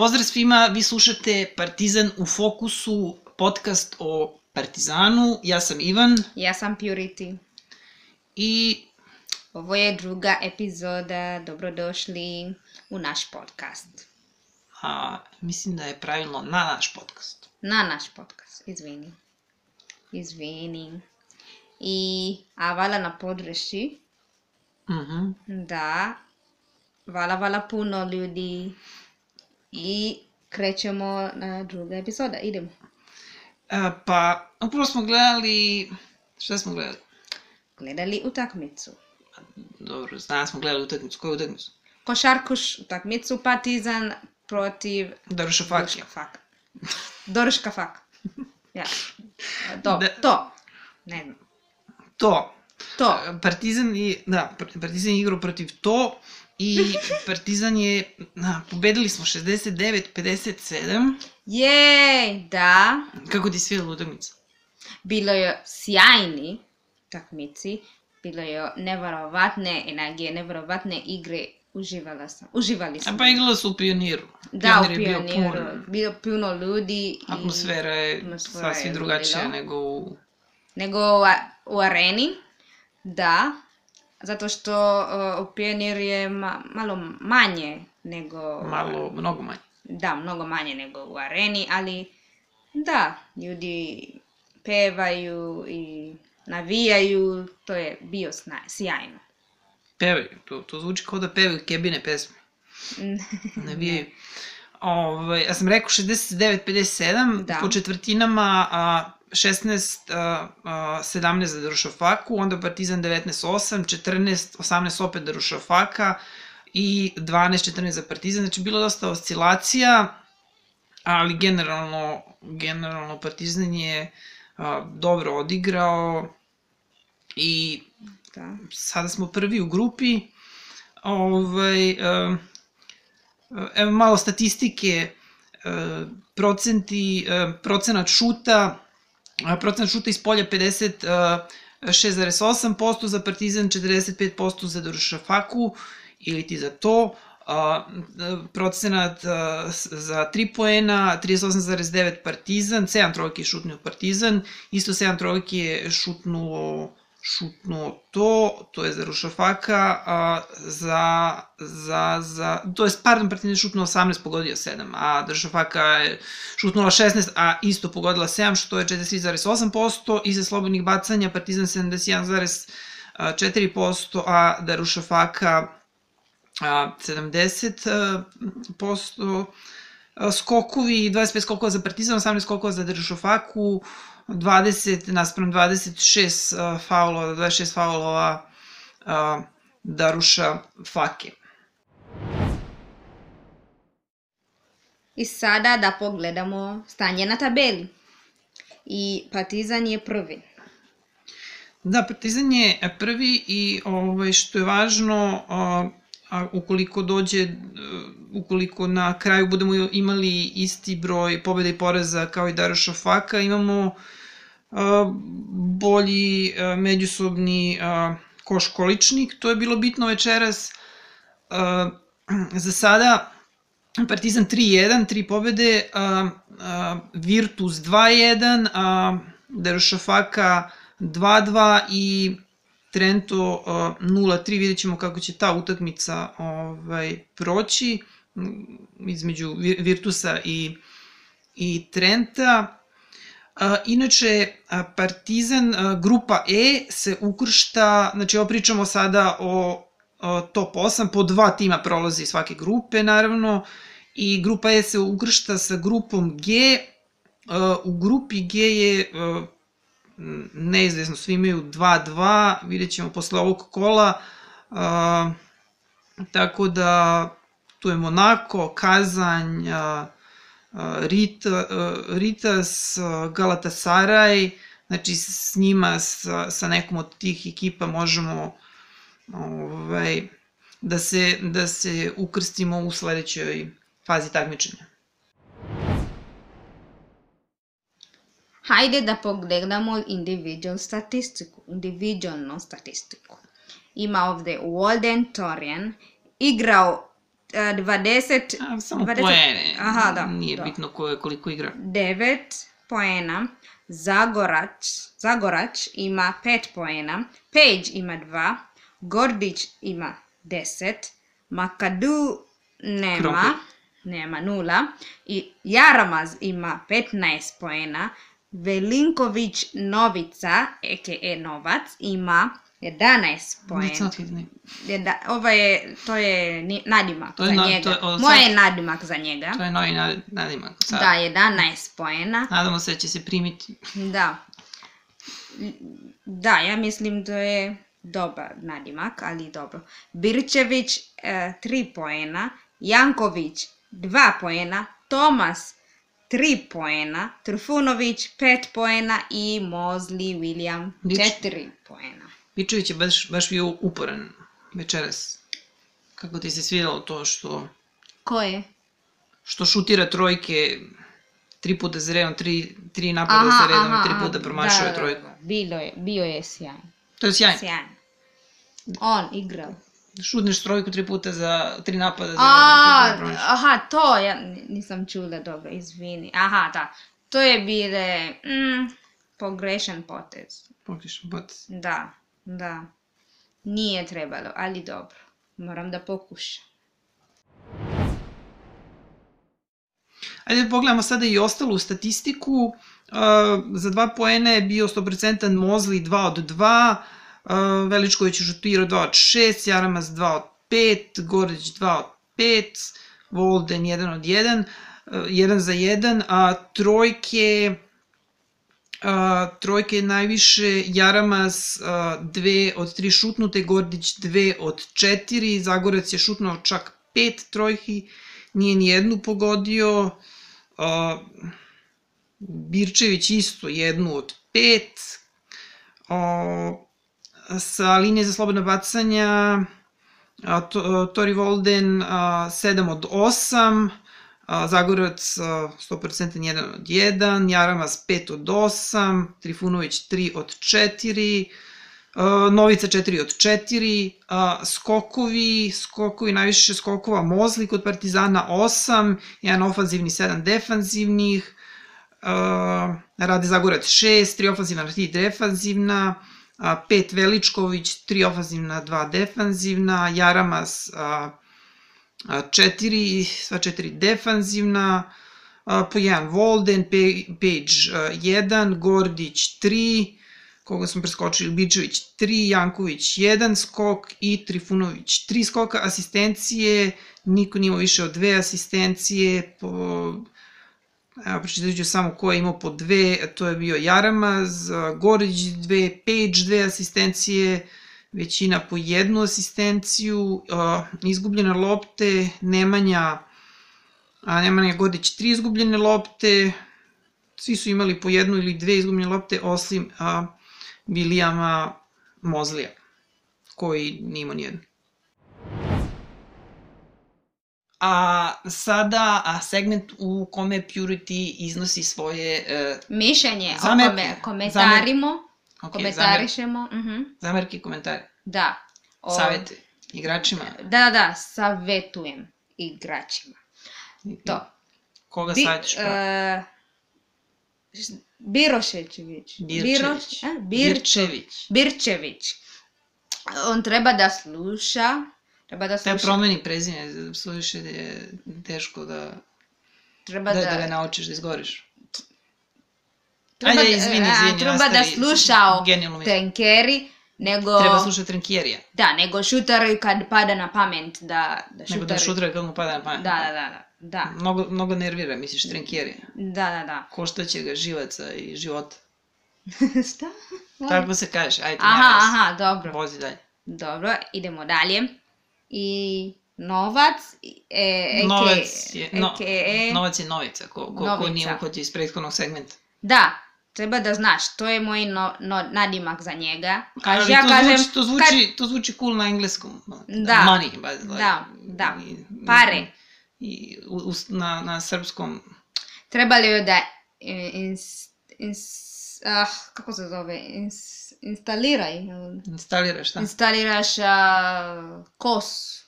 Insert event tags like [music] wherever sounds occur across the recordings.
Pozdrav svima, vi slušate Partizan u fokusu, podcast o Partizanu. Ja sam Ivan Ja sam Purity. i Ovo je druga epizoda, dobrodošli u naš podcast. a, mislim da je pravilno na naš podcast. Na naš podcast, izvini. Izvini. I, a hvala na podršci, Mhm. da, hvala, hvala puno ljudi i krećemo na druga epizoda, idemo. A, pa, upravo smo gledali, šta smo gledali? Gledali utakmicu. Dobro, danas smo gledali utakmicu, koju utakmicu? Košarkuš utakmicu Partizan protiv Daruša Fakija. Fak. Doruška fak. Ja. To, Da. to. Ne znam. To, To. Partizan i, da, Partizan je igrao protiv to i Partizan je, na, pobedili smo 69-57. Jej, da. Kako ti svidjela utakmica? Bilo je sjajni takmici. Bilo je neverovatne energije, neverovatne igre. Uživala sam. Uživali A smo. pa igrala su u Pioniru. Da, u Pionir je bio pioniru. pun. Bilo puno ljudi. Atmosfera je atmosfera sasvim drugačija nego u... nego u, a- u areni, da, zato što uh, u Pionir je ma, malo manje nego... malo, mnogo manje. Da, mnogo manje nego u areni, ali da, ljudi pevaju i navijaju, to je bio sjajno. Pevaju, to, to zvuči kao da pevaju kebine pesme. [laughs] Navijaju. Ove, ja sam rekao 69-57, Da. po četvrtinama a, 16, a, a, 17 za Darušafaku, onda Partizan 19-8, 14, 18 opet Darušafaka i 12-14 za Partizan, znači bilo dosta oscilacija, ali generalno, generalno Partizan je dobro odigrao i Da. sada smo prvi u grupi. Ovaj, evo malo statistike, procenti, procenat šuta, procenat šuta iz polja 56,8%, za Partizan 45% za Dorušafaku ili ti za to, a, procenat a, za 3 poena, 38,9 Partizan, 7 trojke je šutnuo Partizan, isto 7 trojke je šutnuo šutnuo to, to je za Rušafaka, a za, za, za, to je, pardon, Partizan šutnuo 18, pogodio 7, a Rušafaka je šutnula 16, a isto pogodila 7, što je 43,8%, i za slobodnih bacanja Partizan 71,4%, a da Rušafaka a, 70% a, skokovi, 25 skokova za Partizan, 18 skokova za Dršofaku, 20 naspram 26 a, faulova, 26 faulova a, Daruša Fake. I sada da pogledamo stanje na tabeli. I Partizan je prvi. Da, Partizan je prvi i ovaj, što je važno, a, a ukoliko dođe, e, ukoliko na kraju budemo imali isti broj pobjeda i poraza kao i Daruša Faka, imamo a, bolji međusobni a, koš količnik. To je bilo bitno večeras. [clears throat] Za sada Partizan 3-1, 3 pobede, Virtus 2-1, a Darušafaka 2-2 i Trento a, 0-3. Vidjet ćemo kako će ta utakmica ovaj, proći između Vi- Virtusa i, i Trenta. Inače, Partizan, grupa E se ukršta, znači ovo pričamo sada o, top 8, po dva tima prolazi svake grupe, naravno, i grupa E se ukršta sa grupom G. A, u grupi G je m, neizvesno, svi imaju 2-2, vidjet ćemo posle ovog kola, tako da tu je Monako, Kazanj, Rita, Ritas, a, Galatasaraj, znači s njima, sa, sa nekom od tih ekipa možemo ovaj, da, se, da se ukrstimo u sledećoj fazi takmičenja. Hajde da pogledamo individual statistiku, individualnu statistiku. Ima ovde Walden Torian, igrao 20, A, samo 20 poene. Aha, da, Nije da. bitno ko je koliko igra. 9 poena, Zagorać, Zagorać ima 5 poena, Page ima 2, Gordić ima 10, Makadu nema, Krompir. nema nula i Jaramaz ima 15 poena, Velinković Novica, a.k.a. Novac, ima 11 Nisam poena. Jedna, ovo je, to je nadimak To je za na- njega. to je Moj sad- je nadimak za njega. To je novi nad- nadimak. Sad. Da, 11 poena. Nadamo se da će se primiti. Da. Da, ja mislim da je dobar nadimak, ali dobro. Birčević e, 3 poena, Janković 2 poena, Tomas 3 poena, Trfunović 5 poena i Mosley William Bič- 4 poena. Bičević je baš, baš bio uporan večeras. Kako ti se svidjelo to što, Ko je? što šutira trojke tri puta za redom, tri, tri napada za redom i tri puta promašuje da, da, trojku. Da, bilo je, bio je sjajan. To je sjajno. Sjajan. On igrao. Šutneš trojku tri puta za tri napada za A, redom. puta aha, to ja nisam čula dobro, izvini. Aha, da. To je bile mm, pogrešan potez. Pogrešan potez. Da, da. Nije trebalo, ali dobro. Moram da pokušam. Ajde da pogledamo sada i ostalu statistiku. Uh, za dva poena je bio 100% Mozli 2 od 2, uh, Veličković je šutirao 2 od 6, Jaramas 2 od 5, Gordić 2 od 5, Volden 1 od 1, uh, 1 za 1, a trojke a, trojke najviše, Jaramas a, dve od tri šutnute, Gordić dve od četiri, Zagorac je šutnuo čak pet trojki, nije ni jednu pogodio, a, Birčević isto jednu od pet, a, sa linije za slobodna bacanja, a, to, a, Tori Volden a, 7 od 8, a, Zagorac a, 100% 1 od 1, Jaramas 5 od 8, Trifunović 3 od 4, a, Novica 4 od 4, a, skokovi, skokovi, najviše skokova Mozli kod Partizana 8, jedan ofanzivni, 7 defanzivnih, Rade Zagorac 6, 3 ofanzivna, 3 defanzivna, a, 5 Veličković, 3 ofanzivna, 2 defanzivna, Jaramas 4, sva 4 defanzivna, po jedan Volden, Page 1, Gordić 3, koga smo preskočili, Bičević 3, Janković 1 skok i Trifunović 3 skoka, asistencije, niko nije imao više od dve asistencije, po, evo pročitat ću samo ko je imao po dve, to je bio Jaramaz, Gorić dve, Page dve asistencije, većina po jednu asistenciju, izgubljene lopte, Nemanja, a Nemanja Godić tri izgubljene lopte, svi su imali po jednu ili dve izgubljene lopte, osim a, Vilijama Mozlija, koji nije imao nijednu. A sada a segment u kome Purity iznosi svoje uh, Mišljenje o kome komentarimo, okay, komentarišemo. mhm. zamerke i komentare, Da. O, savete igračima. Da, da, da, savjetujem igračima. To. Koga Bi, savjetiš? Uh, e, Birošević. Birčević. Biroš, e, Bir, Birčević. Birčević. On treba da sluša. Treba da Da sluša. promeni prezime, suviše je teško da, treba da, da, da ga naučiš da izgoriš. Treba Ajde, da- izvini, a, izvini, Treba da nastavi. sluša o Genijalno misli. tenkeri, nego... Treba slušati Trenkjerija, Da, nego šutari kad pada na pamet da, da šutari... nego da šutira kad mu pada na pamet. Da, da, da, da. Da, Mnogo, mnogo nervira, misliš, Trenkjerija. da, da, da. Koštaće ga živaca i života. [laughs] Šta? Tako se kaže, ajde, Aha, aha, dobro. Vozi dalje. Dobro, idemo dalje. I novac, e, Novac je, no, AKA novac je novica, ko, ko, ko Novica. nije uhvatio iz prethodnog segmenta. Da, treba da znaš, to je moj no, no, nadimak za njega. Kaže, Ali ja to, kažem, zvuči, to, zvuči, to zvuči cool na engleskom. Da. Money, ba, like, Da, da. i- Pare. I, u, u, na, na srpskom, trebali je da ins, ins, ah, kako se zove, ins, instaliraj, instaliraš, šta? instaliraš a, kos,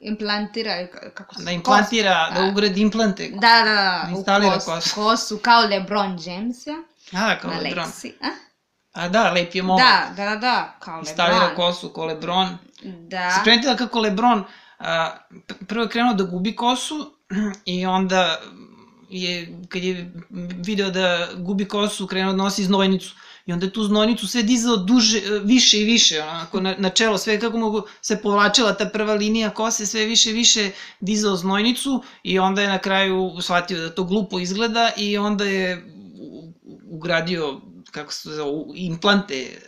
implantiraju, ka- kako se... Da implantira, kosu. da A, ugradi implante. Da, da, da, u kosu. kosu, kao LeBron James, ja, A, kao na Lebron. lekciji. A? A da, lep je momak. Da, da, da, da, kao Stavira LeBron. kosu ko Lebron. Da. Si primetila kako Lebron a, prvo je krenuo da gubi kosu i onda je, kad je video da gubi kosu, krenuo da nosi znojnicu. I onda je tu znojnicu sve dizao duže, više i više, onako, na, na čelo, sve kako mogu se povlačila ta prva linija kose, sve više i više dizao znojnicu i onda je na kraju shvatio da to glupo izgleda i onda je ugradio, kako se zove, implante,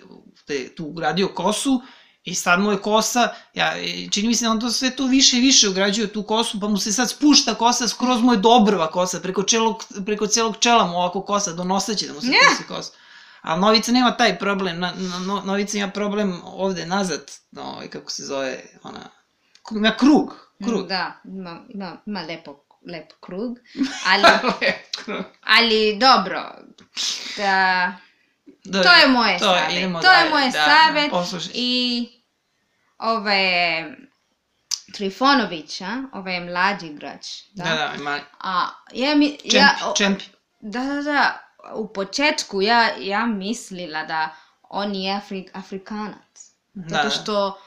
te, tu ugradio kosu I sad mu je kosa, ja, čini mi se da on to sve to više i više ugrađuje tu kosu, pa mu se sad spušta kosa, skroz mu je dobrva kosa, preko, čelog, preko celog čela mu ovako kosa, donoseće da mu se Ne. pusti kosa. Ali Novica nema taj problem, na, na, no- Novica ima problem ovde nazad, no, ovaj, kako se zove, ona, ima krug, krug. Da, ima, ima, ima lepo, lep krug, [laughs] ali, krug. ali dobro, da, Da, to je moje to je, savjet, to je dalje, moje da, savjet Da, i ove Trifonović, a? ovaj mlađi igrač, da? Da, da, ima A, ja mi, ja, o-. Da, da, da. U početku ja, ja mislila da on je Afri, Afrikanac. Da, Zato da. što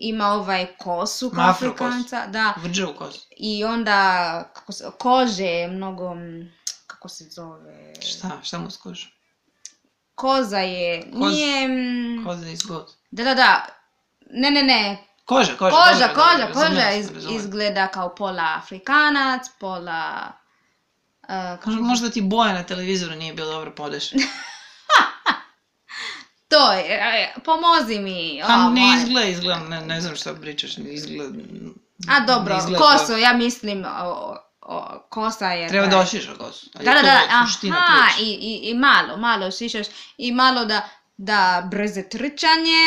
ima ovaj kosu kao. Afrikanca. Da. Vrđe u kosu. I onda kako se, kože je mnogo, kako se zove? Šta, šta mu skože? Koza je, Koz- nije... Koza iz god. Da, da, da. Ne, ne, ne. Koža, koža. Koža, koža, dobro, koža razumem iz, izgleda kao pola Afrikanac, pola... Uh, možda ti boja na televizoru nije bilo dobro podešena. [laughs] To je, pomozi mi. Pa ne moje. izgleda, izgleda, ne, ne znam šta pričaš, ne izgleda... A dobro, izgleda koso, to. ja mislim, o, o, kosa je... Treba da ošiša kosu. Da, da, da, aha, i, i, i malo, malo šišaš, i malo da, da brze trčanje,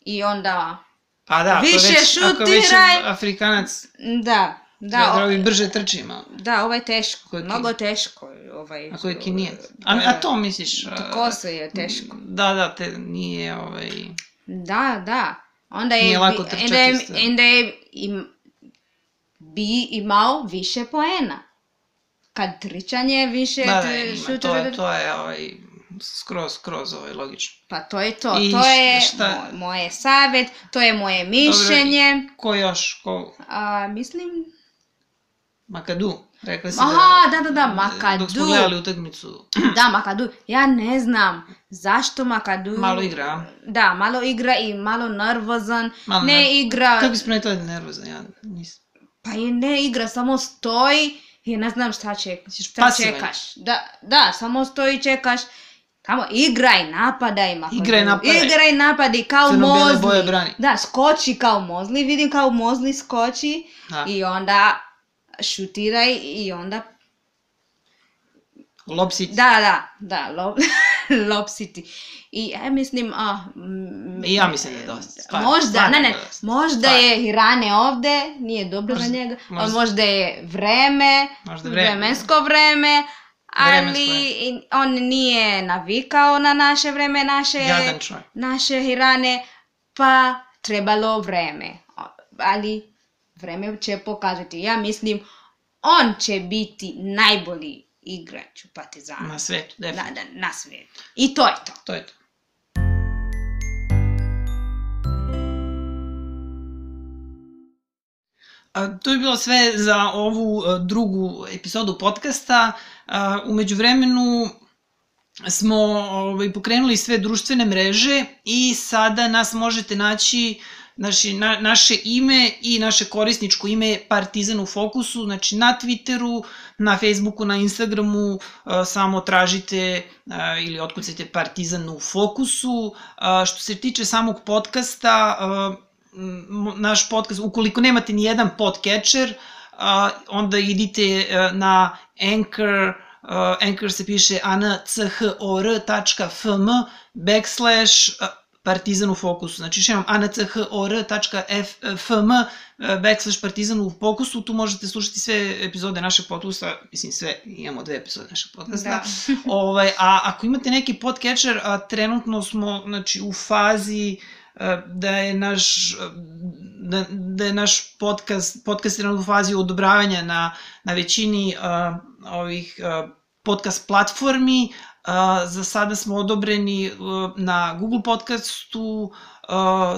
i onda, Pa da, ako više već, ako već je šutiraj. Afrikanac, da, da, da, treba o- bi brže trči malo. da, ovo je teško, mnogo teško, ovaj... Ako je kinijac. da, A, a to misliš? To a, koso je teško. Da, da, te nije ovaj... Da, da. Onda je, Nije lako trčati onda je, onda je im, bi imao više poena. Kad trčanje više Da, da, ima, to je, to je ovaj, skroz, skroz ovaj, logično. Pa to je to. I to je šta- moj, moje savjet, to je moje mišljenje. Ko još? Ko? A, mislim... Makadu. Rekla si Aha, da, da, da, Dok smo Makadu. gledali utakmicu. Da, Makadu. Ja ne znam zašto Makadu... Malo igra? Da, malo igra i malo nervozan. Malo ne nerv- igra... Kako si primetila da nervozan? Ja nisam. Pa je ne igra, samo stoji i ne znam šta, ček, šta pasivan. čekaš. Da, da, samo stoji i čekaš. Tamo igraj, napadaj, Makadu. Igraj, napadaj. Igraj, napadaj, kao Crno-bele Mozli. boje brani. Da, skoči kao Mozli, vidim kao Mozli skoči Da. i onda šutiraj i onda... Lob City. Da, da, da, lob city. [laughs] I ja mislim, a... mm, I ja mislim da je dosta, stvarno, možda, stvarno ne, da ne, možda stvarno. je Hirane ovde, nije dobro Možda- za njega, možda, možda- možda je vreme, Možda vreme, vremensko vreme, Vremensko ali vreme. i- on nije navikao na naše vreme, naše, naše Hirane, pa trebalo vreme. Ali vreme će pokazati. Ja mislim, on će biti najbolji igrač u Partizanu. Na svetu, definitivno. na, na svijetu. I to je to. To je to. A, to je bilo sve za ovu a, drugu epizodu podcasta. A, umeđu vremenu smo ovaj, pokrenuli sve društvene mreže i sada nas možete naći Naši, na, naše ime i naše korisničko ime je Partizan u fokusu, znači na Twitteru, na Facebooku, na Instagramu, a, samo tražite a, ili otkucajte Partizan u fokusu. A, što se tiče samog podcasta, naš podcast, ukoliko nemate ni jedan podcatcher, onda idite na Anchor, Anchor se piše anchor.fm backslash partizan u fokusu. Znači, još imam anchor.fm backslash partizan u fokusu, tu možete slušati sve epizode našeg podcasta, mislim sve, imamo dve epizode našeg podcasta. Da. [laughs] ovaj, a ako imate neki podcatcher, a trenutno smo znači, u fazi a, da je naš, da, da je naš podcast, podcast je u fazi odobravanja na, na većini uh, ovih uh, podcast platformi. Za sada smo odobreni uh, na Google podcastu,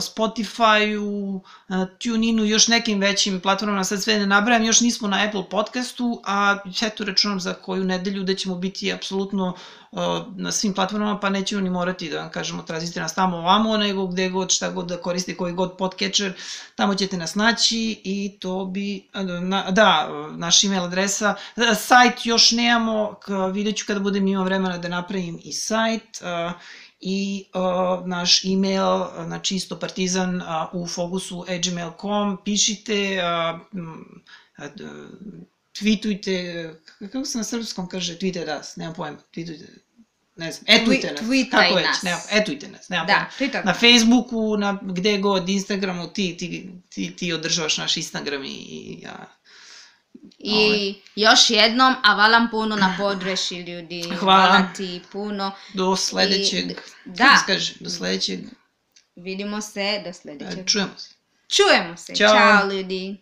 Spotify-u, uh, TuneIn-u još nekim većim platformama, sad sve ne nabrajam, još nismo na Apple podcastu, a eto računam za koju nedelju da ćemo biti apsolutno uh, na svim platformama, pa nećemo ni morati da vam kažemo tražite nas tamo ovamo, nego gde god, šta god da koriste, koji god podcatcher, tamo ćete nas naći i to bi, na, da, naš email adresa, sajt još nemamo, vidjet ću kada budem imao vremena da napravim i sajt, uh, i uh, naš email, znači isto partizan uh, u fokusu gmail.com, pišite, uh, tweetujte, kako se na srpskom kaže, tweetajte nas, nemam pojma, tweetujte, ne znam, etujte nas, Tweetaj kako nas. već, nemam, etujte nas, nemam Da, pojma. Na. Facebooku, na gde god, Instagramu, ti, ti, ti, ti održavaš naš Instagram i, i ja I još jednom, a valam puno na podreši ljudi. [laughs] Hvala. ti puno. do sledećeg, I- da. se kaže, do sledećeg, Vidimo se do sljedećeg. čujemo se. Čujemo se. Ćao. Ćao ljudi.